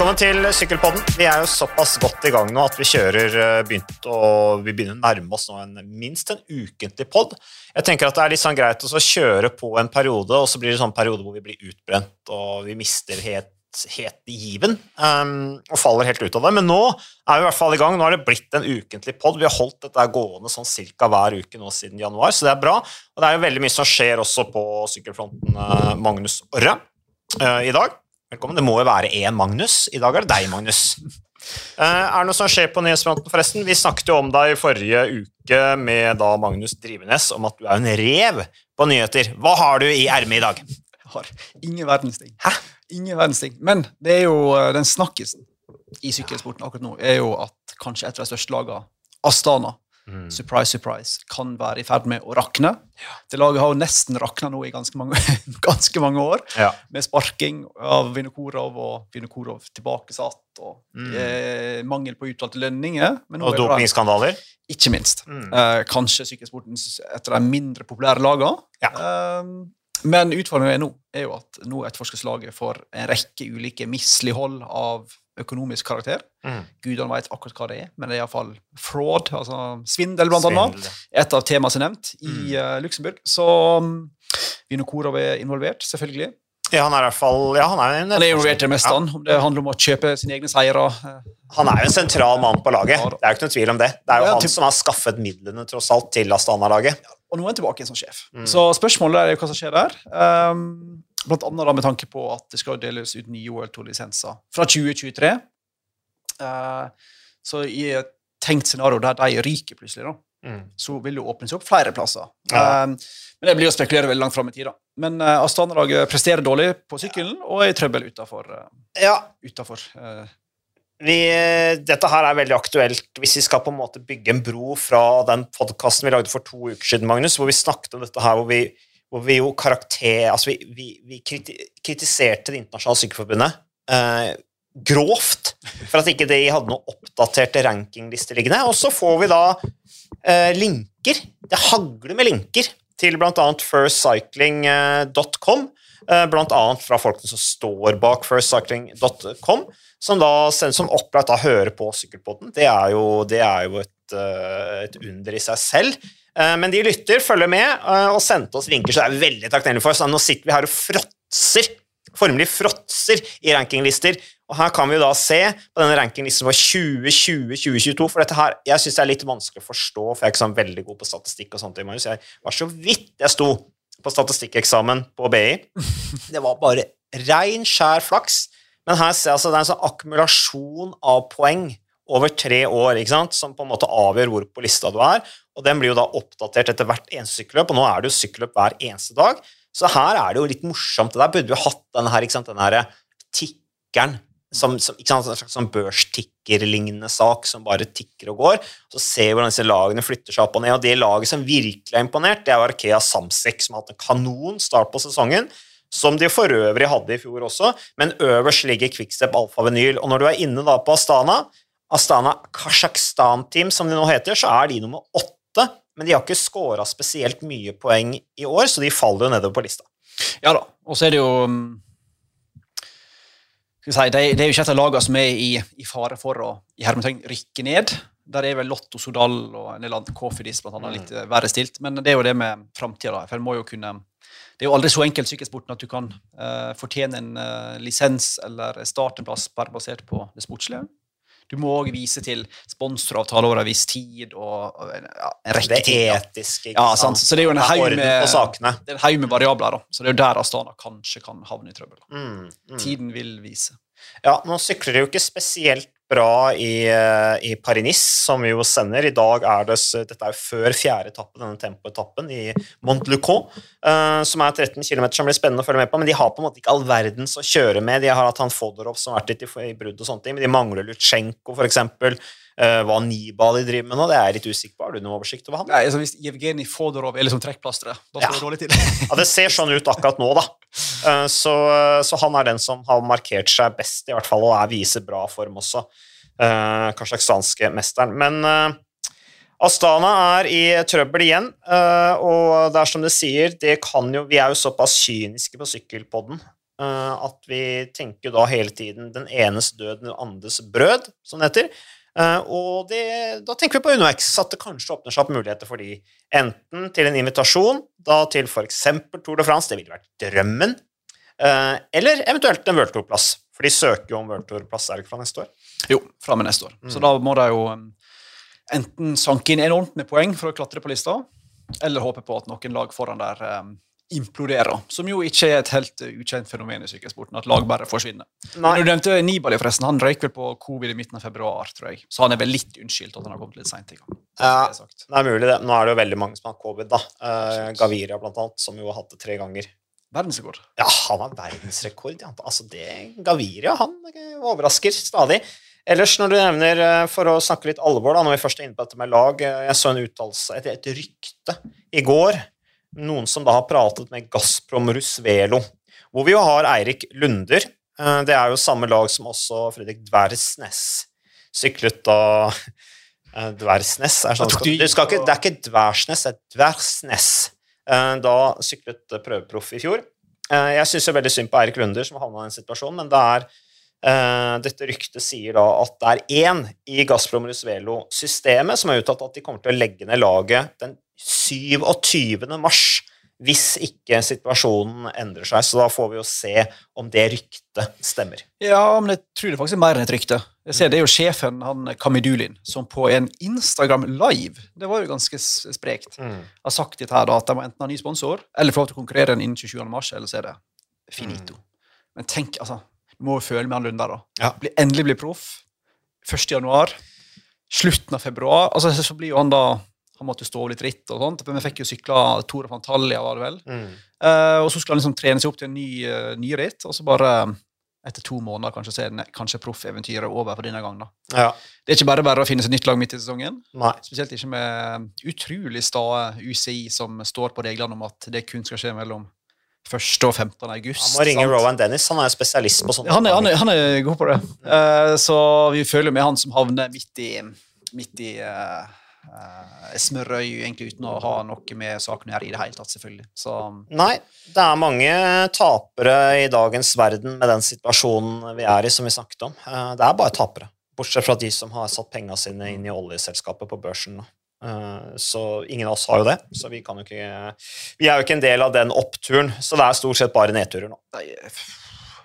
Velkommen til Sykkelpodden. Vi er jo såpass godt i gang nå at vi kjører eh, begynt å, vi begynner å nærme oss nå en, minst en ukentlig pod. Jeg tenker at det er litt sånn greit å kjøre på en periode, og så blir det sånn periode hvor vi blir utbrent og vi mister helt, helt given um, og faller helt ut av det. Men nå er vi i hvert fall i gang. Nå har det blitt en ukentlig pod. Vi har holdt dette gående sånn cirka hver uke nå siden januar, så det er bra. Og det er jo veldig mye som skjer også på sykkelfronten, uh, Magnus Orre, uh, i dag. Velkommen. Det må jo være én Magnus. I dag er det deg, Magnus. Uh, er det noe som skjer på nyhetsfronten, forresten? Vi snakket jo om deg i forrige uke med da Magnus Drivenes om at du er en rev på nyheter. Hva har du i ermet i dag? Jeg har ingen verdens ting. Hæ? Ingen verdens ting. Men det er jo uh, den snakkisen i sykkelsporten akkurat nå, er jo at kanskje et av de største lagene, Astana, Mm. Surprise, surprise. Kan være i ferd med å rakne. Ja. Det laget har jo nesten rakna nå i ganske mange, ganske mange år. Ja. Med sparking av Vinokorov og Vinokorov tilbakesatt. Og mm. eh, mangel på utvalgte lønninger. og dopingskandaler? Ikke minst. Mm. Eh, kanskje sykkelsporten etter de mindre populære lagene. Ja. Eh, men utfordringen nå er jo at nå etterforskes laget for en rekke ulike mislighold av økonomisk karakter. Mm. Gudene veit akkurat hva det er, men det er iallfall fraud, altså svindel, blant svindel. annet. Et av temaene som er nevnt i mm. uh, Luxembourg. Så um, Vinokorov er involvert, selvfølgelig. Ja, han er i hvert fall ja, han, er en, han er involvert i det meste, ja. om det handler om å kjøpe sine egne seire. Eh. Han er jo en sentral mann på laget, det er jo ikke noe tvil om det. Det er jo ja, han som har skaffet midlene tross alt til Astana-laget. Og nå er han tilbake som sjef. Mm. Så spørsmålet er jo hva som skjer der. Um, Blant annet da med tanke på at det skal deles ut nye World Tour-lisenser fra 2023. Uh, eh, så i et tenkt scenario der de ryker plutselig, da, mm. så vil det åpnes opp flere plasser. Ja. Um, men det blir å spekulere veldig langt fram i tid. da. Men uh, Astana-laget presterer dårlig på sykkelen og er i trøbbel utafor. Ja. Uh, vi, dette her er veldig aktuelt hvis vi skal på en måte bygge en bro fra den podkasten vi lagde for to uker siden, Magnus, hvor vi snakket om dette her, hvor vi hvor vi jo karakter... Altså, vi, vi, vi kritiserte Det internasjonale sykkelforbundet eh, grovt for at ikke de hadde noen oppdaterte rankinglister liggende. Og så får vi da eh, linker. Det hagler med linker til bl.a. firstcycling.com. Eh, bl.a. fra folkene som står bak firstcycling.com, som da som opplagt da hører på Sykkelpodden. Det er jo, det er jo et, eh, et under i seg selv. Eh, men de lytter, følger med eh, og sendte oss linker, så det er vi veldig takknemlige for. Så nå sitter vi her og fråtser, formelig fråtser i rankinglister. Og her kan vi jo da se på denne rankinglisten for 2020-2022, for dette her jeg syns det er litt vanskelig å forstå, for jeg er ikke sånn veldig god på statistikk og sånt. Så jeg var så vidt jeg sto på statistikkeksamen på BI. Det var bare rein, skjær flaks. Men her ser jeg altså det er en sånn akkumulasjon av poeng over tre år, ikke sant? som på en måte avgjør hvor på lista du er. Og Den blir jo da oppdatert etter hvert eneste sykkelløp, og nå er det jo sykkelløp hver eneste dag. Så her er det jo litt morsomt. Der burde vi hatt denne her, ikke sant? den her tikkeren som, som sant, en slags sånn børstikkerlignende sak som bare tikker og går. Så ser vi hvordan disse lagene flytter seg opp og ned. Og det laget som virkelig er imponert, det er Arkea Samsek, som har hatt en kanon start på sesongen. Som de for øvrig hadde i fjor også, men øverst ligger Quickstep Alfa Vinyl. Og når du er inne da på Astana, Astana Kasjokstan-team, som de nå heter, så er de nummer åtte. Men de har ikke scora spesielt mye poeng i år, så de faller jo nedover på lista. Ja da, og så er det jo skal si, det, er jo ikke et av lagene som er i, i fare for å i hermetegn rykke ned. Der er vel Lotto Sodal og en del andre Kofidis blant annet, litt mm. verre stilt. Men det er jo det med framtida. Det er jo aldri så enkelt sykkelsporten at du kan uh, fortjene en uh, lisens eller starte en plass bare basert på det sportslige. Du må òg vise til sponsoravtale over en viss tid og ja, en rekke ting. Det etiske, ikke sant? Så det er jo en haug med, med, variabler. Da. Så det er jo der Astana kanskje kan havne i trøbbel. Mm, mm. Tiden vil vise. Ja, nå sykler de jo ikke spesielt bra i, eh, i Paris-Nice, som vi jo sender. I dag er det, Dette er jo før fjerde etappe, denne tempoetappen i Montlucon, uh, som er 13 km, som blir spennende å følge med på. Men de har på en måte ikke all verdens å kjøre med. De har hatt han Fodorov som har vært litt i, i brudd og sånne ting, men de mangler Lutsjenko, eksempel. Uh, hva Nibali driver med nå, det er jeg litt usikker på. Har du noe oversikt over han? Nei, altså Hvis Jevgenij Fodorov er liksom trekkplasteret, da står ja. det dårlig til. ja, det ser sånn ut akkurat nå, da. Uh, så, så, han er den som har markert seg best, i hvert fall, og er viser bra form også. Kasjakhstanske Kasjokhstanske mesteren. Men Astana er i trøbbel igjen, og det er som det sier, det jo Vi er jo såpass kyniske på sykkelpodden at vi tenker da hele tiden den enes død, den andres brød, som det heter. Uh, og det, da tenker vi på UnoX, at det kanskje åpner seg opp muligheter for de. Enten til en invitasjon, da til f.eks. Tour de France, det ville vært drømmen. Uh, eller eventuelt en World Tour-plass. For de søker jo om World Tour-plass, er det ikke fra neste år? Jo, fra med neste år. Mm. Så da må de jo um, enten sanke inn enormt med poeng for å klatre på lista, eller håpe på at noen lag foran der imploderer. Som jo ikke er et helt uh, ukjent fenomen i sykkelsporten, at lag bare forsvinner. Nei. du nevnte Nibali, forresten. Han røyk vel på covid i midten av februar, tror jeg. Så han er vel litt unnskyldt at han har kommet litt seint i gang. Ja, det er mulig det. Nå er det jo veldig mange som har covid, da. Uh, Gaviria blant annet, som jo har hatt det tre ganger. Verdensrekord? Ja, han har verdensrekord. Ja. Altså, det Gaviria, han overrasker stadig. Ellers, når du nevner, eh, for å snakke litt alvor, da, når vi først er inne på dette med lag eh, Jeg så en uttalelse, et, et, rykte, i går. Noen som da har pratet med Gazprom Rusvelo, hvor vi jo har Eirik Lunder. Eh, det er jo samme lag som også Fredrik Dversnes syklet da Dversnes er sånn du, skal ikke, det er ikke Dversnes, det er Dversnes. Da syklet prøveproff i fjor. Jeg syns veldig synd på Eirik Lunder, som havna i den situasjonen, men det er Uh, dette ryktet sier da at det er én i Gazprom Rusvelo-systemet som har uttalt at de kommer til å legge ned laget den 27. mars hvis ikke situasjonen endrer seg. Så da får vi jo se om det ryktet stemmer. Ja, men jeg tror det faktisk er mer enn et rykte. Jeg ser Det er jo sjefen, han Kamidulin, som på en Instagram live det var jo ganske sprekt, mm. har sagt dette her da, at de må enten ha ny sponsor eller få lov til å konkurrere innen 27. mars, eller så er det finito. Mm. Men tenk, altså må jo føle med han Lunde. da. Ja. Bli, endelig bli proff. 1. januar. Slutten av februar. altså Så blir jo han da Han måtte stå litt ritt og sånt. Men vi fikk jo sykla Tore van Tallia, var det vel. Mm. Uh, og så skulle han liksom trene seg opp til en ny, uh, ny ritt, og så bare etter to måneder kanskje så er kanskje proffeventyret over for denne gangen. da. Ja. Det er ikke bare bare å finne seg nytt lag midt i sesongen. Nei. Spesielt ikke med utrolig stae UCI som står på reglene om at det kun skal skje mellom 1. og 15. august. Han må ringe sant? Rowan Dennis, han er spesialist på sånt. Han er, han er, han er god på det. Uh, så vi føler med han som havner midt i, midt i uh, uh, smørøy, egentlig uten å ha noe med saken å gjøre i det hele tatt, selvfølgelig. Så, Nei, det er mange tapere i dagens verden med den situasjonen vi er i, som vi snakket om. det er bare tapere. Bortsett fra de som har satt penga sine inn i oljeselskapet på børsen. Eh, så ingen av oss har jo det, så vi kan jo ikke Vi er jo ikke en del av den oppturen, så det er stort sett bare nedturer nå.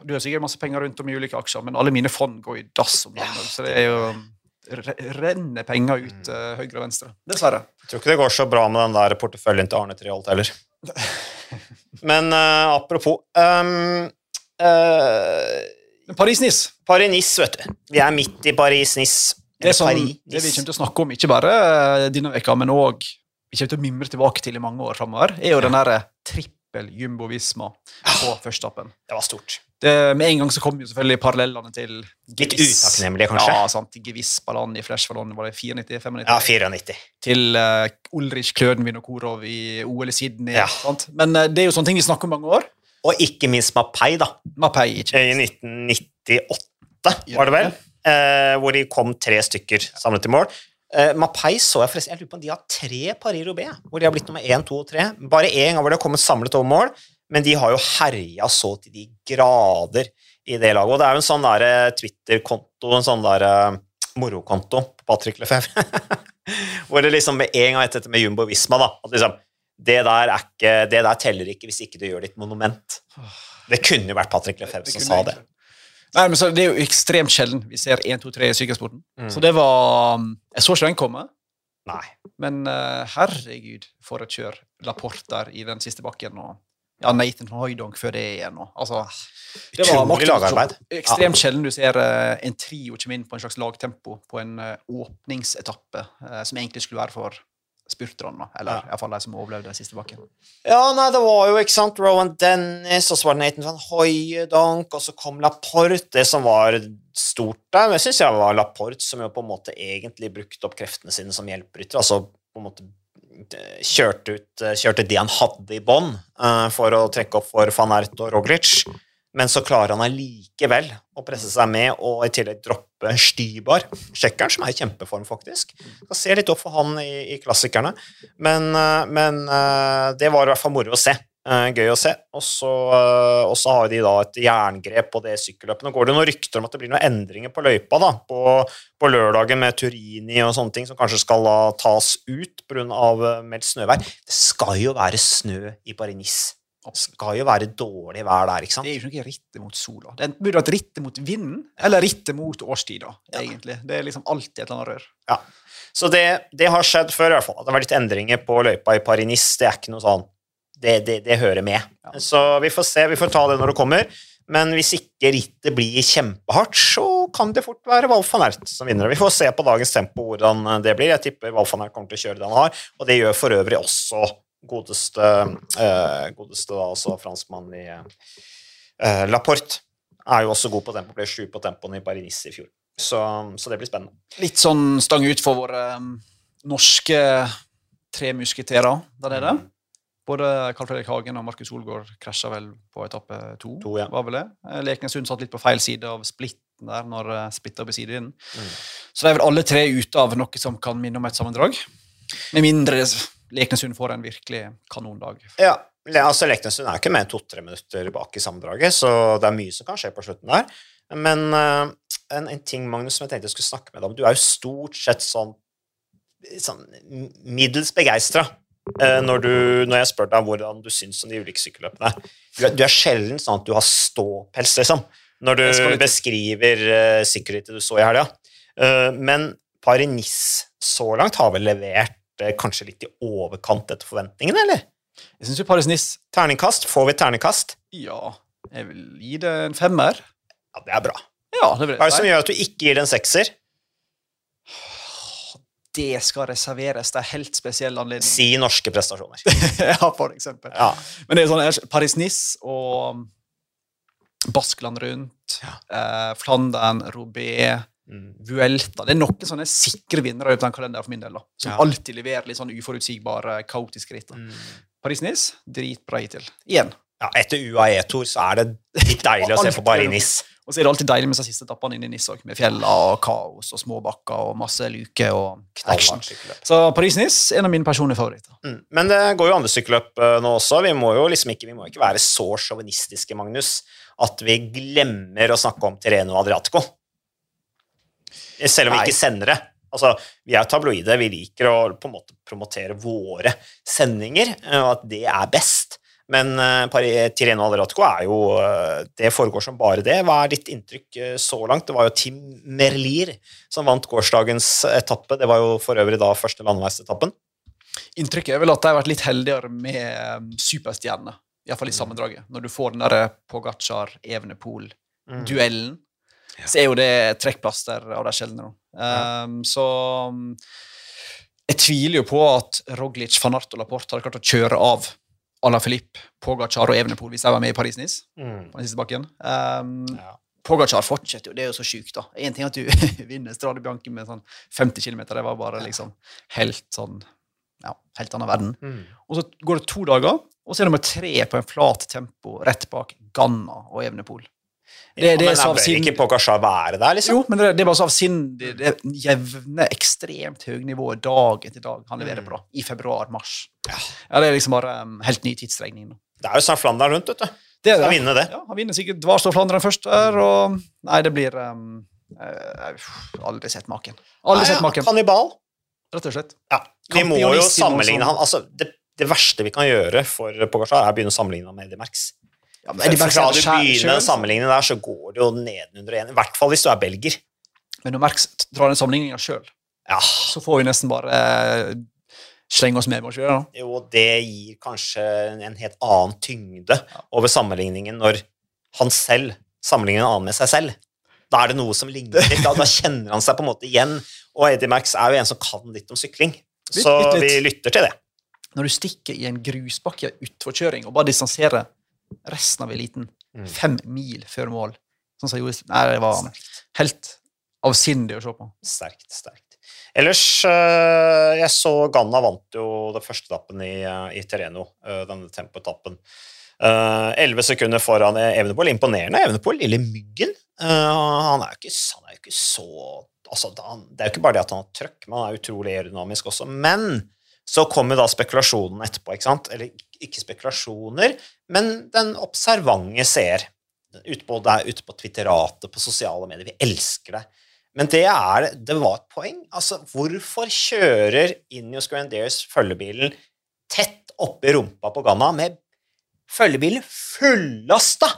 Du har sikkert masse penger rundt om i ulike aksjer, men alle mine fond går i dass om dagen, så det er jo renner penger ut uh, høyre og venstre. Dessverre. Jeg tror ikke det går så bra med den der porteføljen til Arne Treholt heller. Men uh, apropos um, uh, Paris-Nice. Paris-Nice, vet du. Vi er midt i Paris-Nice. Det, som, det, vi kommer til å snakke om, ikke bare denne veka, men òg vi kommer til å mimre tilbake til i mange år framover, er jo den derre trippel Jumbo Visma på førsteappen. Det var stort. Det, med en gang så kom jo selvfølgelig parallellene til Litt utakknemlige, kanskje? Ja, sant. Gewiss Ballon i Ballon, var det 94-95? Ja, 94. Til uh, Ulrich Klødenvin og Korov i OL i Sydney. Ja. Sant? Men uh, det er jo sånne ting vi snakker om mange år. Og ikke minst Mapei, da. Mapei, ikke minst. I 1998, var det vel? Uh, hvor de kom tre stykker samlet i mål. Uh, Mapei så jeg forresten, jeg lurer på om de har tre Paris-Roubais, hvor de har blitt nummer én, to og tre. Bare én gang hvor de har kommet samlet over mål, men de har jo herja så til de grader i det laget. Og det er jo en sånn der eh, Twitter-konto, en sånn der uh, morokonto på Patrick Lefebvre, hvor det liksom med en gang etter med Jumbo Visma, da, at liksom det der, ikke, det der, teller ikke hvis ikke du gjør ditt monument. Det kunne jo vært Patrick Lefebvre som sa det. Nei, men så Det er jo ekstremt sjelden vi ser 1, 2, 3 i sykkelsporten. Mm. Så det var Jeg så ikke den komme. Nei. Men uh, herregud, for et kjør. Laporte der i den siste bakken. og ja, Nathan Hoydonk før det igjen. Og, altså, det var lagarbeid. Ekstremt sjelden du ser uh, en trio komme inn på en slags lagtempo på en uh, åpningsetappe, som egentlig skulle være for spurterne, eller ja. iallfall de som overlevde siste bakken. Ja, nei, det var jo ikke sant, Rowan Dennis, og så var det Nathan van Hoydonk, og så kom Laporte. Det som var stort der, men jeg syns jeg var Laporte som jo på en måte egentlig brukte opp kreftene sine som hjelperytter. Altså på en måte kjørte ut eh, kjørte det han hadde i bånn, uh, for å trekke opp for van Ert og Roglic. Men så klarer han allikevel å presse seg med og i tillegg droppe Stybar, tsjekkeren, som er i kjempeform, faktisk. Skal se litt opp for han i, i klassikerne. Men, eh, men, eh, det var i hvert fall moro å se. Eh, gøy å se. Og så eh, og så har de da et jerngrep på det sykkelløpet. Nå går det noen rykter om at det blir noen endringer på løypa da, på, på lørdagen med Turini og sånne ting, som kanskje skal da tas ut pga. meldt snøvær. Det skal jo være snø i Paris-Nice. Det skal jo være dårlig vær der, ikke sant? Det er jo ikke rittet ritte mot sola. Det er enten burde vært ritte mot vinden eller ritte mot årstida. egentlig. Det er liksom alltid et eller annet rør. Ja. Så det, det har skjedd før, i hvert fall. At det har vært litt endringer på løypa i Paris-Nice. Det er ikke noe sånn det, det, det hører med. Så vi får se. Vi får ta det når det kommer. Men hvis ikke rittet blir kjempehardt, så kan det fort være Valf van Ert som vinner. Vi får se på dagens tempo hvordan det blir. Jeg tipper Valf van Ert kommer til å kjøre det han har, og det gjør for øvrig også godeste, eh, godeste da, altså franskmann i eh, Laporte. Er jo også god på tempo, ble sju på tempoen i Paris i fjor. Så, så, det blir spennende. Litt sånn stang ut for våre um, norske tre musketerer, det er det. Både Carl Fredrik Hagen og Markus Solgaard krasja vel på etappe to. to ja. var vel det. Eh, Leknesund satt litt på feil side av splitten der når uh, splitta ved sidevinden. Mm. Så det er vel alle tre ute av noe som kan minne om et sammendrag. Med mindre Leknesund får en virkelig kanondag. Ja, altså Leknesund er ikke mer enn to-tre minutter bak i sammendraget, så det er mye som kan skje på slutten der. Men uh, en, en, ting, Magnus, som jeg tenkte jeg skulle snakke med deg om Du er jo stort sett sånn, sånn middels begeistra uh, når, når, jeg spør deg hvordan du syns om de ulike sykkelløpene. Du, du, er sjelden sånn at du har ståpels, liksom, når du beskriver uh, sykkelrittet du så i helga. Uh, men Paris-Nice så langt har vel levert kanskje litt i overkant etter forventningene, eller? Jeg syns jo Paris-Nice Terningkast? Får vi terningkast? Ja, jeg vil gi det en femmer. Ja, det er bra. Ja, det Hva er det som gjør at du ikke gir det en sekser? Det skal reserveres til helt spesiell anledning. Si norske prestasjoner. ja, for eksempel. Ja. Men det er sånn Paris-Nice og Baskeland rundt, ja. eh, Flandern, Robé Mm. Vuelta. Det er noen sånne sikre vinnere uten den kalenderen for min del. da, Som ja. alltid leverer litt sånn uforutsigbare, kaotiske ritt. Mm. Paris-Nice, dritbra hittil. Igjen. Ja, etter UAE-tour så er det litt deilig å se på Paris-Nice. Og så er det alltid deilig med de siste etappene inn i Nis med fjella og kaos og små bakker og masse luker og action. Så Paris-Nis er en av mine personlige favoritter. Mm. Men det går jo andre sykkelløp uh, nå også. Vi må jo liksom ikke, vi må ikke være så sjåvinistiske, Magnus, at vi glemmer å snakke om Tireno Adriatico. Selv om vi ikke sender det. Altså, vi er tabloide, vi liker å på en måte promotere våre sendinger, eh, og at det er best. Men uh, Tireno Adriatico er jo uh, Det foregår som bare det. Hva er ditt inntrykk uh, så langt? Det var jo Tim Merlier som vant gårsdagens etappe. Det var jo for øvrig da første landeveisetappen. Inntrykket er vel at de har vært litt heldigere med superstjernene. Iallfall i mm. sammendraget. Når du får den derre Pogacar-Evenepool-duellen. Mm ja. så er jo det trekkplaster av de sjeldne. Um, så um, jeg tviler jo på at Roglic, van Art og Laporte hadde klart å kjøre av Ala Filip, Pogacar og Evenepool hvis de var med i Paris-Nice. Mm. på den siste bakken. Um, ja. Pogacar fortsetter jo, det er jo så sjukt, da. Én ting at du vinner Strade Bianchi med sånn 50 km, det var bare liksom helt sånn ja, helt annen verden. Mm. Og så går det to dager, og så er nummer tre på en flat tempo rett bak Ganna og Evenepool. Det, ja, det men bør sin... ikke Pogacar være der, liksom? Jo, men det, det er bare så avsindig det jevne, ekstremt høye nivået dag etter dag han leverer mm. på da, i februar-mars. Ja. ja. Det er liksom bare um, helt ny tidsregning. nå. Det er jo snart Flandern rundt, vet du. Det er det. Han vinner det. Ja, han vinner sikkert Dvarstad Flandern først der, og Nei, det blir um, uh, Aldri sett maken. Aldri nei, sett maken. Kannibal. Rett og slett. Ja. Vi må jo sammenligne han altså, det, det, verste vi kan gjøre for Pogasjar, er å begynne å sammenligne han med Eddie Merckx. Ja, men Fra du begynner å sammenligne der, så går det jo nedenunder igjen. I hvert fall hvis du er belger. Men når Merx drar den sammenligninga sjøl, ja. så får vi nesten bare eh, slenge oss med. Gjøre, jo, det gir kanskje en helt annen tyngde ja. over sammenligningen når han selv sammenligner en annen med seg selv. Da er det noe som ligner litt. Da, da kjenner han seg på en måte igjen. Og Eddie Max er jo en som kan litt om sykling. Litt, så litt, litt. vi lytter til det. Når du stikker i en grusbakke utforkjøring og bare distanserer resten av eliten. Mm. Fem mil før mål. Sånn som gjorde. Nei, det var helt avsindig å se på. Sterkt, sterkt. Ellers, eh, jeg så Ganna vant jo den første etappen i, eh, i Terreno, eh, denne tempoetappen. Elleve sekunder foran Evenepool. Imponerende. Evenepool, lille myggen. Han er jo ikke, han er jo ikke så altså, Det er jo ikke bare det at han har trøkk, men han er utrolig aerodynamisk også. Men så kommer da spekulasjonen etterpå, ikke sant? Eller ikke spekulasjoner, men den observante seer. Ute på, der, på Twitteratet, på sosiale medier. Vi elsker det. Men det, er, det var et poeng. Altså, hvorfor kjører Inios Grandiers følgebilen tett oppi rumpa på Ghana med følgebilen fullasta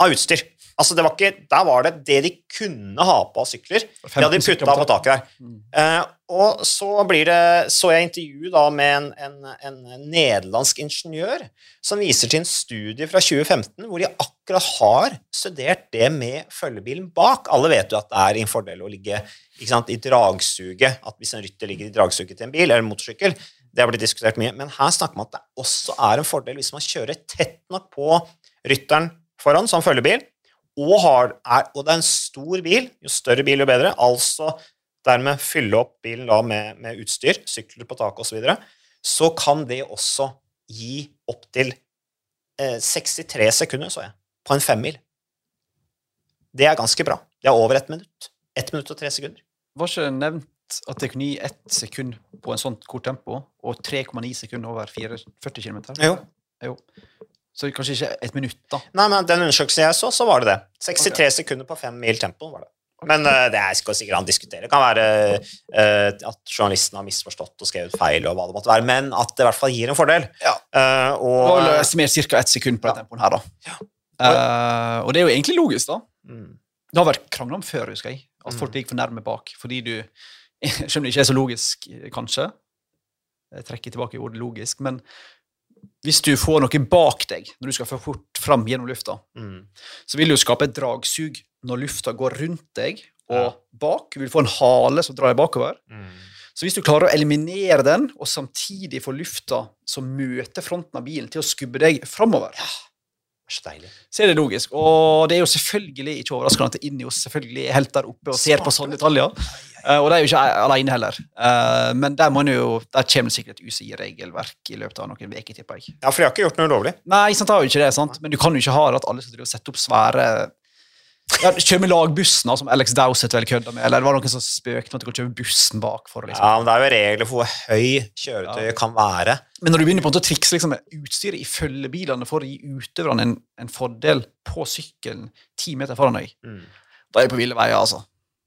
av utstyr? Altså, det var ikke, Der var det det de kunne ha på av sykler. De hadde putta på taket der. Mm. Uh, og så blir det, så jeg intervju da med en, en, en, nederlandsk ingeniør som viser til en studie fra 2015 hvor de akkurat har studert det med følgebilen bak. Alle vet jo at det er en fordel å ligge sant, i dragsuget. At hvis en rytter ligger i dragsuget til en bil eller en motorsykkel, det har blitt diskutert mye. Men her snakker man at det også er en fordel hvis man kjører tett nok på rytteren foran som følgebil og, har, er, og, det er en stor bil, jo større bil, jo bedre, altså dermed fylle opp bilen da med, med utstyr, sykler på taket osv., så, videre, så kan det også gi opptil eh, 63 sekunder, så jeg, på en femmil. Det er ganske bra. Det er over ett minutt. Ett minutt og tre sekunder. Var ikke nevnt at det kunne gi ett sekund på en sånn kort tempo, og 3,9 sekunder over 40 km? Jo. jo. Så kanskje ikke et minutt, da. Nei, men den undersøkelsen jeg så, så var det det. 63 okay. sekunder på fem mil tempo var det. Men uh, det er ikke sikkert han diskuterer. Det kan være uh, at journalisten har misforstått og skrevet feil, og hva det måtte være, men at det i hvert fall gir en fordel. Ja. Uh, og og estimert ca. ett sekund på den tempoen her, da. Ja. og det er jo egentlig logisk, da. Mm. Det har vært krangla om før, husker jeg, at folk gikk for nærme bak fordi du Skjønner det ikke er så logisk, kanskje. Jeg trekker tilbake ordet logisk, men hvis du får noe bak deg når du skal få fort fram gjennom lufta, mm. så vil du skape et dragsug når lufta går rundt deg og ja. bak. Du vil få en hale som drar deg bakover. Mm. Så hvis du klarer å eliminere den, og samtidig få lufta som møter fronten av bilen, til å skubbe deg framover, ja. Så deilig. Så er det logisk. Og det er jo selvfølgelig ikke overraskende at Inios selvfølgelig er helt der oppe og ser på sånne detaljer. Uh, og de er jo ikke alene heller. Uh, men der, må jo, der kommer sikkert UCI-regelverk i løpet av noen uker, tipper jeg. Ja, for de har ikke gjort noe ulovlig? Nei, sant, har jo ikke det, sant? men du kan jo ikke ha det at alle skal sette opp svære ja, Kjøre med lagbussen, som Alex Dowsett vel kødda med. Eller det var noen som spøkte med at du kan kjøre bussen bak. For, liksom. Ja, men Det er jo regler for hvor høy kjøretøyet ja. kan være. Men når du begynner på å trikse liksom, med utstyret i følgebilene for å gi utøverne en, en, fordel på sykkelen ti meter foran deg, mm. da er du på ville veier. altså.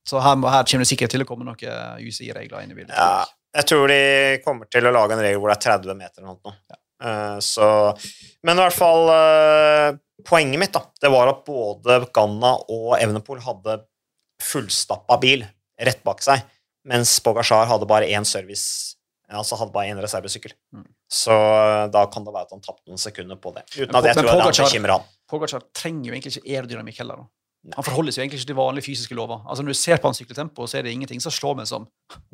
Så her, her, kommer det sikkert til å komme noen UCI-regler inn i bildet. Ja, jeg tror de kommer til å lage en regel hvor det er 30 meter eller noe. Ja. Uh, så, men i hvert fall uh, Poenget mitt da, det var at både Ganna og Evenepool hadde fullstappa bil rett bak seg, mens Pogasjar hadde bare én service altså hadde bare én reservesykkel. Mm. Så uh, da kan det være at han tapte noen sekunder på det. Uten at jeg tror Pogacar, det bekymrer han. Pogacar trenger jo egentlig ikke aerodynamikk heller. da. Han forholder seg egentlig ikke til vanlige fysiske lover. Altså Når du ser på hans sykletempo, så er det ingenting som slår meg som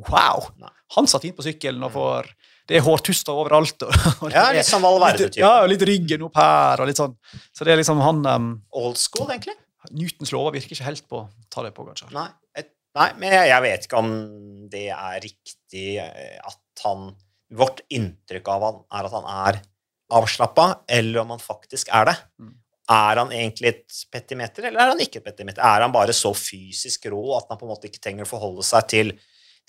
Wow! Han satt inn på sykkelen og får Det er hårtuster overalt. Og, og ja, litt sånn Valverde-type. Ja, litt ryggen opp her og litt sånn. Så det er liksom han um, Old school, egentlig? Newtons lover virker ikke helt på ta det på, kanskje. Nei, et, nei men jeg, jeg, vet ikke om det er riktig eh, at han Vårt inntrykk av han er at han er avslappa, eller om han faktisk er det. Mm. Er han egentlig et petimeter, eller er han ikke et petimeter? Er han bare så fysisk rå at han på en måte ikke trenger å forholde seg til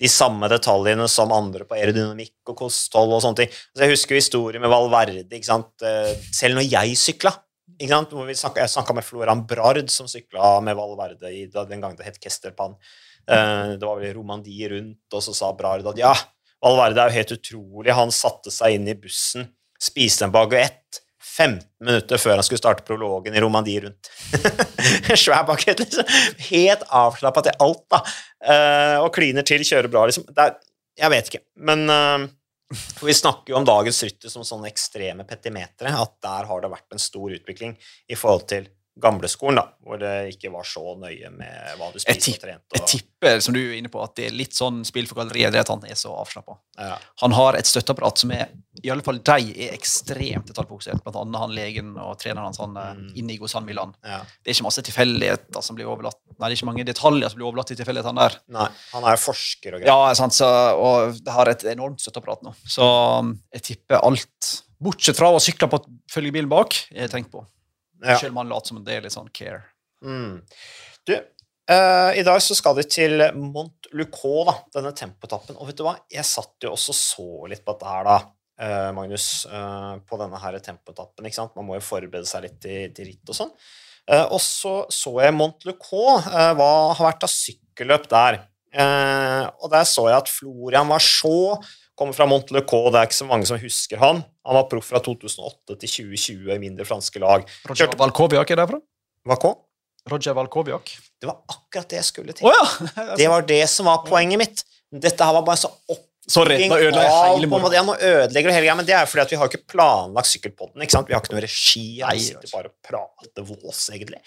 de samme detaljene som andre på aerodynamikk og kosthold og sånne ting? Altså jeg husker historien med Valverde. ikke sant? Eh, selv når jeg sykla ikke sant? Jeg snakka med Floran Brard, som sykla med Valverde i, den gangen det het Kesterpan. Eh, det var vel Romandie rundt, og så sa Brard at ja, Valverde er jo helt utrolig. Han satte seg inn i bussen, spiste en baguett 15 minutter før han skulle starte prologen i Romandie rundt. Svær bakett, liksom. Helt avslappa til alt, da. Uh, og kliner til, kjører bra, liksom. Er, jeg vet ikke. Men uh, vi snakker jo om dagens rytter som sånne ekstreme petimetere, at der har det vært en stor utvikling i forhold til gamleskolen, da, hvor det ikke var så nøye med hva du spiste og trente. Jeg tipper, som du er inne på, at det er litt sånn spill for galleriet, at han er så avslappa. Ja. Han har et støtteapparat som er i alle fall de er ekstremt detaljfokusert. Blant annet han legen og treneren hans, han eh, mm. Inigo San Milan. Ja. Det er ikke masse tilfeldigheter som blir overlatt Nei, det er ikke mange detaljer som blir overlatt til tilfeldighetene der. Nei, Han er forsker og greier. Ja, sant, så, og det har et enormt støtteapparat nå. Så jeg tipper alt, bortsett fra å sykle på følgebilen bak, er tenkt på. Ja. Selv om han later som det er litt sånn care. Mm. Du, uh, i dag så skal vi til Mont Lucot, da, denne tempotappen. Og vet du hva, jeg satt jo også så litt på dette her, da, uh, Magnus, uh, på denne her tempotappen. ikke sant? Man må jo forberede seg litt til, til ritt og sånn. og så så jeg Mont Lucot, hva har vært av sykkelløp der. og der så jeg at Florian var så Kommer fra Montelecaux, det er ikke så mange som husker han. Han var proff fra 2008 til 2020 i mindre franske lag. Roger Kjørte... Valkoviak er derfra? K? Roger Valkoviak. Det var akkurat det jeg skulle til. Oh, ja. det var det som var poenget mitt. Dette her var bare så opp Sorry, nå ødelegger jeg hele moroa. Ja, nå ødelegger du hele greia, men det er fordi at vi har ikke planlagt sykkelpodden. ikke sant? Vi har ikke noe regi. Vi sitter bare og prater vås, egentlig.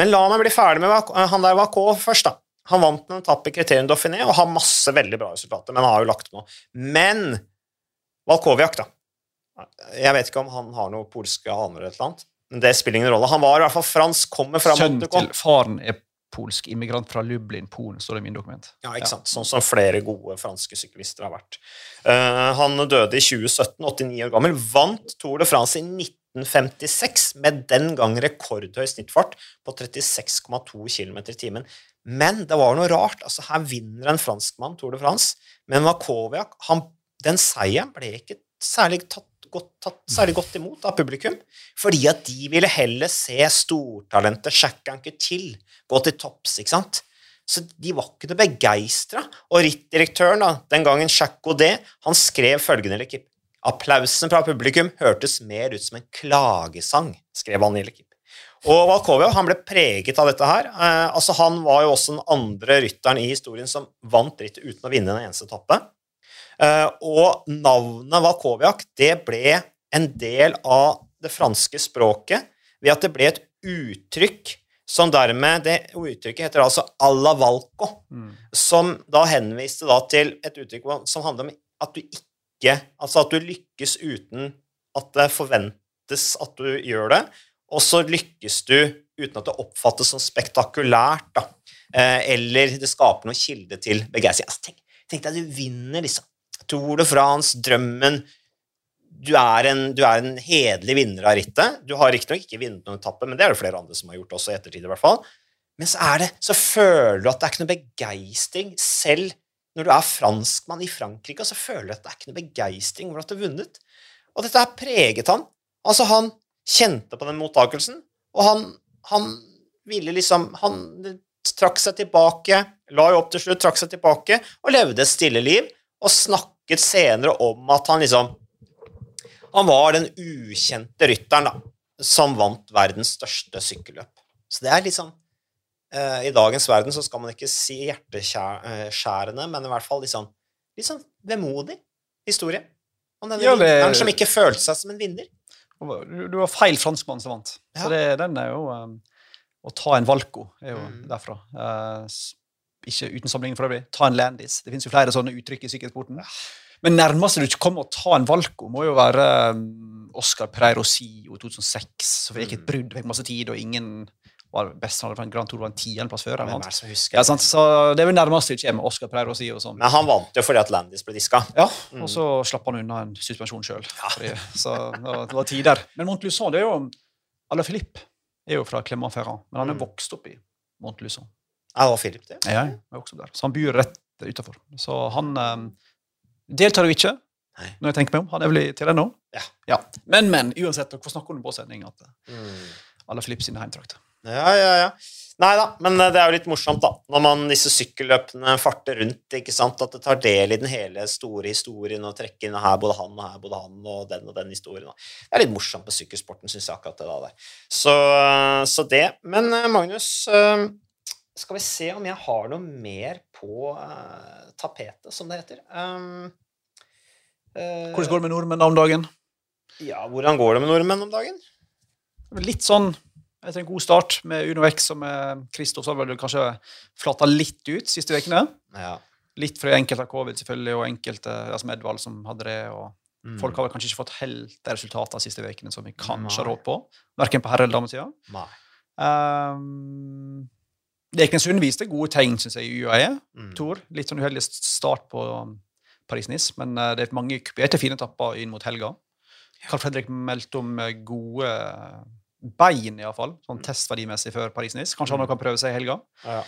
Men la meg bli ferdig med han der var K først, da. Han vant en etappe i Criterion Dauphiné og har masse veldig bra resultater, men han har jo lagt noe. Men Valkoviak, da. Jeg vet ikke om han har noe polske aner eller et eller annet. Men det spiller ingen rolle. Han var i hvert fall fransk, kommer fra Sønnen til faren er polsk immigrant fra Lublin, Polen, står det i min dokument. Ja, ikke sant. Sånn som flere gode franske syklister har vært. Uh, han døde i 2017, 89 år gammel. Vant Tour de France i 1956 med den gang rekordhøy snittfart på 36,2 km i timen. Men det var noe rart. altså Her vinner en franskmann Tour de France, men Makoviak Den seieren ble ikke særlig tatt godt, tatt særlig godt imot av publikum. Fordi at de ville heller se stortalentet Jack Anquetil gå til topps. ikke sant? Så de var ikke noe begeistra. Og rittdirektøren, da, den gangen Jack Godet, han skrev følgende Lekip. Applausen fra publikum hørtes mer ut som en klagesang, skrev han i Lekip. Og Valkovia han ble preget av dette her. Eh, altså Han var jo også den andre rytteren i historien som vant rittet uten å vinne en eneste etappe. Eh, og navnet Valkoviak det ble en del av det franske språket ved at det ble et uttrykk som dermed Det uttrykket heter altså alla valco, mm. som da henviste da til et uttrykk som handler om at du ikke Altså at du lykkes uten at det forventes at du gjør det og så lykkes du uten at det oppfattes som spektakulært, da. Eh, eller det skaper noen kilde til begeistring. Altså, tenk, tenk, deg, du vinner, liksom. Tour de France, drømmen du er, en, du en hederlig vinner av rittet. Du har riktignok ikke vunnet noen etappe, men det er det flere andre som har gjort også i ettertid. i hvert fall. Men så, er det, så føler du at det er ikke noe begeistring. Selv når du er franskmann i Frankrike, så føler du at det er ikke noe begeistring over at du har vunnet. Og dette har preget han. Altså, han kjente på den mottakelsen, og han, han ville liksom Han trakk seg tilbake, la jo opp til slutt, trakk seg tilbake og levde et stille liv, og snakket senere om at han liksom Han var den ukjente rytteren da, som vant verdens største sykkelløp. Så det er liksom uh, I dagens verden så skal man ikke si hjerteskjærende, men i hvert fall liksom, liksom vemodig historie om denne ja, det... som ikke følte seg som en vinner. Du var feil franskmann som vant. Ja. Så det, den er jo um, Å ta en Valco er jo mm. derfra. Uh, ikke uten sammenligning for øvrig. Ta en Landis. Det finnes jo flere sånne uttrykk i sykkelsporten. Men nærmeste du kommer å ta en Valco, må jo være um, Oscar Pereiro Sio 2006. Så det gikk et mm. brudd, fikk masse tid, og ingen var best han Grand Tour var en tiendeplass før. eller er det som ja, sant? Så Det er vel nærmest vi kommer. Oscar Pereiro Sio. Sånn. Men han vant jo fordi at Landis ble diska. Ja, mm. og så slapp han unna en suspensjon sjøl. Ja. Så det var tider. Men Montluçon det er jo Alain Philippe er jo fra Clement Ferrand, men han er mm. vokst opp i Montluçon. Ja, det var Philippe, det? Ja, jeg vokst opp der. Så han bor rett utafor. Så han um, deltar jo ikke, Nei. når jeg tenker meg om. Han er vel til det nå? Ja. ja. Men, men, uansett, dere snakker om det på sending at mm. Alain Philippe sine heimtrakter. Ja, ja, ja. Nei da, men eh, det er jo litt morsomt, da, når man disse sykkelløpene farter rundt. ikke sant, At det tar del i den hele store historien og trekker inn her både han og her både han og den og den historien. Da. Det er litt morsomt på sykkelsporten, syns jeg, akkurat det der. Så, eh, så, det. Men eh, Magnus, skal vi se om jeg har noe mer på tapetet, som det heter. Um, hvordan går det med nordmenn om dagen? Ja, hvordan går det med nordmenn om dagen? Litt sånn etter en god start med Uno X og med Kristoff, så har det kanskje flata litt ut siste ukene. Ja. Litt fordi enkelte har covid, selvfølgelig, og enkelte ja, som Edvald, som hadde det. og mm. Folk har vel kanskje ikke fått helt de resultatene de siste ukene som vi kanskje har håpet på. Verken på herre- eller damesida. Um, Leknessund viste gode tegn synes jeg, i UAE. Mm. Tor. Litt sånn uheldig start på Paris-Nice, men uh, det er mange kuperte fine etapper inn mot helga. Carl Fredrik meldte om uh, gode bein, iallfall. Sånn mm. testverdimessig før Paris-Nice. Kanskje han mm. kan prøve seg i helga. Ja.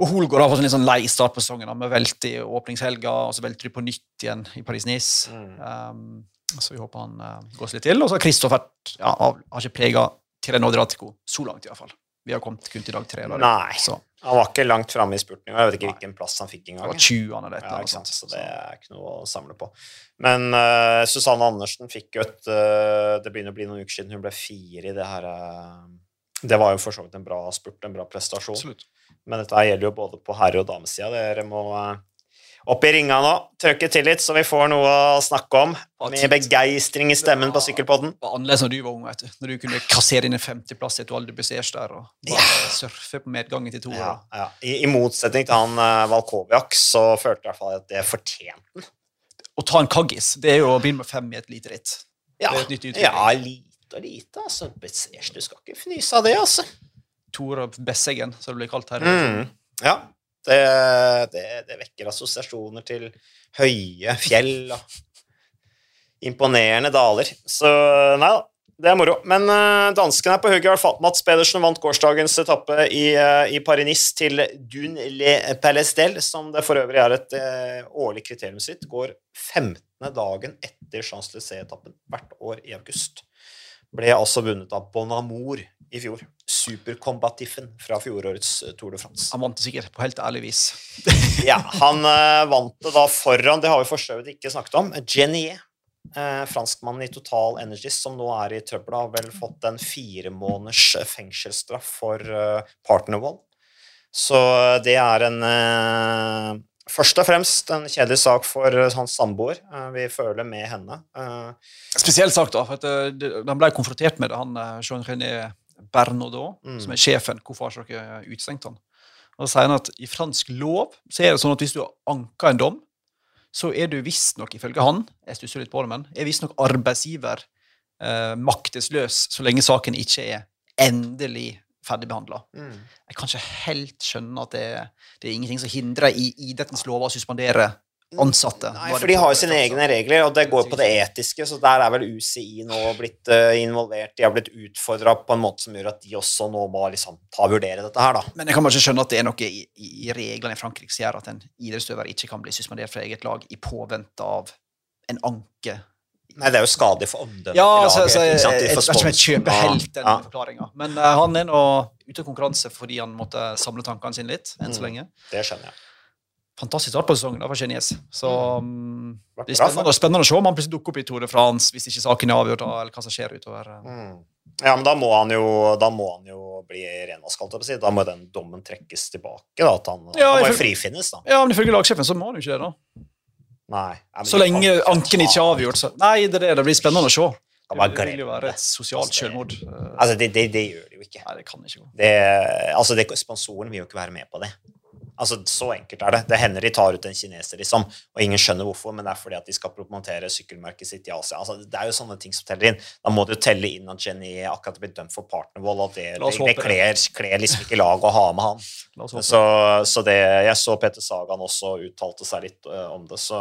Og Holgaard har fått en litt sånn lei start på sesongen, med velt i åpningshelga, og så velter de på nytt igjen i Paris-Nice. Mm. Um, så vi håper han uh, går seg litt til. Og så har Kristoffer ja, har ikke prega Tireno Dratico så langt, i hvert fall. Vi har kommet kun til dag tre. Eller? Nei. Så Han var ikke langt framme i spurten. Jeg vet ikke Nei. hvilken plass han fikk engang. var 20 eller et Ja, ikke sant? Så det er ikke noe å samle på. Men uh, Susanne Andersen fikk jo et uh, Det begynner å bli noen uker siden hun ble fire i det her uh, Det var jo for så vidt en bra spurt, en bra prestasjon. Absolutt. Men dette gjelder jo både på herre- og damesida. Dere må uh, opp i ringa nå, trykke til litt, så vi får noe å snakke om. Med begeistring i stemmen på sykkelpodden. Det var annerledes når du var ung, vet du. Når du kunne kassere inn en femteplass i et Val de Bessers der og bare surfe på medgangen til to Ja, ja. I, I motsetning til han uh, Valkoviak, så følte jeg i hvert fall at det fortjente den. Å ta en kaggis, det er jo å begynne med fem i et lite ritt. Ja, Det er et nytt uttrykk. ja lite og lite, altså. Bessers, du skal ikke fnyse av det, altså. Tore Besseggen, som det blir kalt her. Mm. Ja. Det, det, det vekker assosiasjoner til høye fjell og imponerende daler. Så nei da, det er moro. Men uh, danskene er på hugget i hvert fall. Mats Pedersen vant gårsdagens etappe i, uh, i Paris-Nice til Dun Le Palestel, som det for øvrig er et uh, årlig kriterium sitt. Går 15. dagen etter Champs-Élysées-etappen hvert år i august. Ble altså vunnet av Bonamour i fjor. Supercombatiffen fra fjorårets eh, Tour de France. Han vant det sikkert på helt ærlig vis. Ja, han eh, vant det da foran, det har vi for så vidt ikke snakket om, Genier. Eh, franskmannen i Total Energies, som nå er i trøbbel, har vel fått en fire måneders fengselsstraff for eh, partnervold. Så eh, det er en eh, Først og fremst en kjedelig sak for eh, hans samboer. Eh, vi føler med henne. Spesiell Spesielt sagt, da, for at eh, ble konfrontert med det, han eh, Jean-René Bernaudot, Mm. som er sjefen. Hvorfor har dere utestengt han? Og så sier han at i fransk lov så er det sånn at hvis du har anka en dom, så er du visstnok, ifølge han, jeg stusser litt på det, men er visstnok arbeidsgiver eh, maktesløs så lenge saken ikke er endelig ferdigbehandla. mm. Jeg kan ikke helt skjønne at det, det er ingenting som hindrer i idrettens lover å suspendere ansatte. Nei, for de har jo sine egne regler, og det går på det etiske, så der er vel UCI nå blitt eh, involvert. De har blitt utfordra på en måte som gjør at de også nå må liksom ta og vurdere dette her, da. Men jeg kan bare ikke skjønne at det er noe i, i reglene i Frankrike som gjør at en idrettsutøver ikke kan bli suspendert fra eget lag i påvente av en anke. Nei, det er jo skadelig for omdømmet Ja, altså, altså, jeg, jeg, jeg, vet ikke om jeg kjøper helt den ja. forklaringa. Men uh, han er nå ute av konkurranse fordi han måtte samle tankene sine litt, enn så Mm. lenge. Det skjønner jeg. Fantastisk start på sesongen da, for Genies. Så um, det er spennende, spennende å se om han plutselig dukker opp i Tour de France hvis ikke saken er avgjort, eller hva som skjer utover. eh. Mm. Ja, men da må han jo, må han jo bli renvaska, holdt jeg på å si. Da må den dommen trekkes tilbake, da. At han, Ja, han må frifinnes, da. Ja, men ifølge lagsjefen så må han jo ikke det, da. Nei. Så lenge anken ikke er avgjort. Så. Nei, det det. Det blir spennende å se. Det vil jo være et sosialt selvmord. Altså, det, det, det gjør de jo ikke. Nei, det kan ikke gå. Det, altså det, sponsoren vil jo ikke være med på det. Altså, Så enkelt er det. Det hender de tar ut en kineser, liksom, og ingen skjønner hvorfor, men det er fordi at de skal promotere sykkelmerket sitt i Asia. Altså, det er jo sånne ting som teller inn. Da må du telle inn at Jenny akkurat er blitt dømt for partnervold, og det, det, det kler, kler liksom ikke laget å ha med han. Så, så det, jeg så Peter Sagan også uttalte seg litt uh, om det, så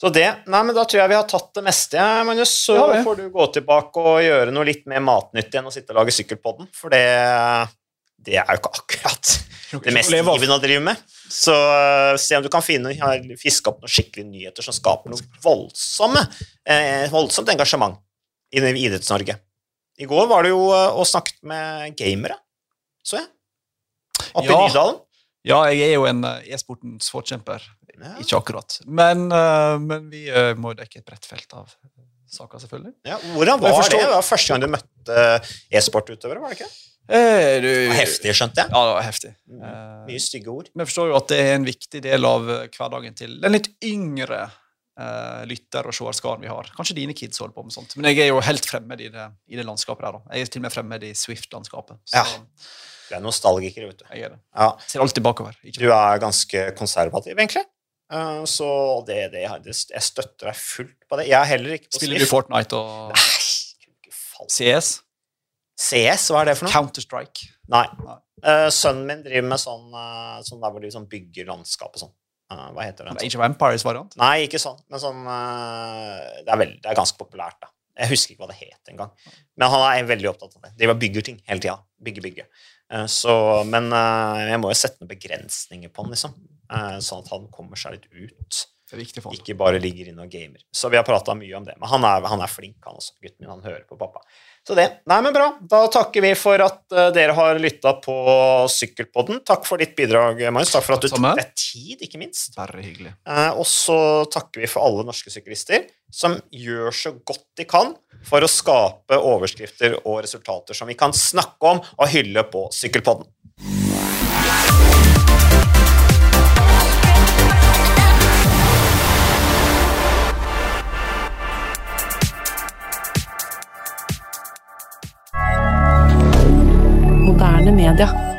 så det, nei, men Da tror jeg vi har tatt det meste. Ja, Magnus, så Ja, får du gå tilbake og gjøre noe litt mer matnyttig enn å sitte og lage sykkelpodden. For det, det er jo ikke akkurat det mest givende å drive med. Så øh, se om du kan finne, fiske opp noen skikkelige nyheter som skaper noe voldsomme, eh, voldsomt engasjement i Idretts-Norge. I går var det jo og snakket med gamere, så jeg. Oppe Ja. i Nydalen. Ja, jeg er jo en eh, e-sportens forkjemper. Ja. Ikke akkurat. Men, eh, men vi eh, må dekke et bredt felt av eh, saker, selvfølgelig. Ja, hvordan var det? Det var første gang du møtte e-sportutøvere, var det ikke? Eh, du, heftig, skjønte jeg. Ja, det var heftig. Mm. Eh, Mye stygge ord. Men jeg forstår jo at det er en viktig del av eh, hverdagen til den litt yngre eh, lytter- og seerskaren vi har. Kanskje dine kids holder på med sånt. Men jeg er jo helt fremmed i det, i det landskapet der. da. Jeg er til og med fremmed i Swift-landskapet. Ja. Du er nostalgiker, vet du. jeg er det. Ja, Ser alltid bakover. Ikke du er ganske konservativ, egentlig. Eh, Så det, det, jeg støtter deg fullt på det. Jeg er heller ikke på Spiller du Fortnite og Nei. CS? CS, hva er det for noe? Counter-Strike? Nei. Eh, Sønnen min driver med sånn, uh, sånn der hvor de sånn bygger landskap og sånn. Uh, Hva heter det? Age of Empires-variant? Nei, ikke sånn, men sånn det, er veldig, det er ganske populært, da. Jeg husker ikke hva det het engang. Men han er veldig opptatt av det. De bygger ting hele tida. Bygge, bygge. Så, men jeg må jo sette noen begrensninger på han, liksom. Sånn at han kommer seg litt ut. Ikke bare ligger inne og gamer. Så vi har prata mye om det. Men han er, han er flink, han også. Gutten min, han hører på pappa. Så det. Nei, men bra. Da takker vi for at uh, dere har lytta på Sykkelpodden. Takk for ditt bidrag, Magnus. Takk for at du tok deg tid, ikke minst. Bare hyggelig. Uh, og så takker vi for alle norske syklister som gjør så godt de kan for å skape overskrifter og resultater som vi kan snakke om og hylle på Sykkelpodden. 哎呀，